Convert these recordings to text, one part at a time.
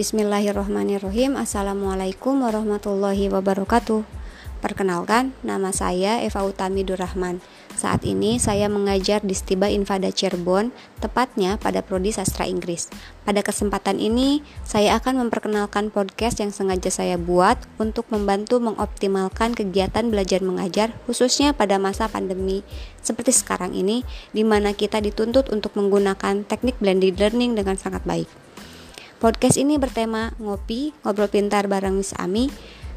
Bismillahirrahmanirrahim. Assalamualaikum warahmatullahi wabarakatuh. Perkenalkan, nama saya Eva Utami Durrahman. Saat ini saya mengajar di Stiba Infada Cirebon Tepatnya pada Prodi Sastra Inggris. Pada kesempatan ini, saya akan memperkenalkan podcast yang sengaja saya buat Untuk membantu mengoptimalkan kegiatan belajar mengajar Khususnya pada masa pandemi Seperti sekarang ini di mana kita dituntut untuk menggunakan teknik blended learning dengan sangat baik Podcast ini bertema ngopi, ngobrol pintar bareng Miss Ami.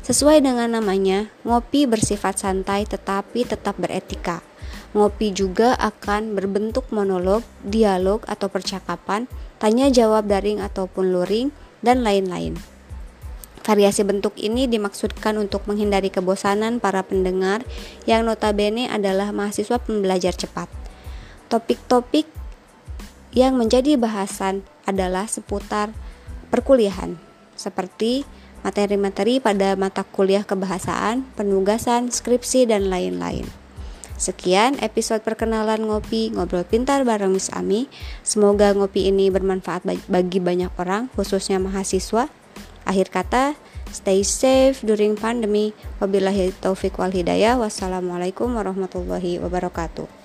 Sesuai dengan namanya, ngopi bersifat santai tetapi tetap beretika. Ngopi juga akan berbentuk monolog, dialog atau percakapan, tanya jawab daring ataupun luring, dan lain-lain. Variasi bentuk ini dimaksudkan untuk menghindari kebosanan para pendengar yang notabene adalah mahasiswa pembelajar cepat. Topik-topik yang menjadi bahasan adalah seputar perkuliahan, seperti materi-materi pada mata kuliah kebahasaan, penugasan, skripsi, dan lain-lain. Sekian episode perkenalan ngopi ngobrol pintar bareng Miss Ami. Semoga ngopi ini bermanfaat bagi banyak orang, khususnya mahasiswa. Akhir kata, stay safe during pandemi. Wabillahi taufik wal hidayah. Wassalamualaikum warahmatullahi wabarakatuh.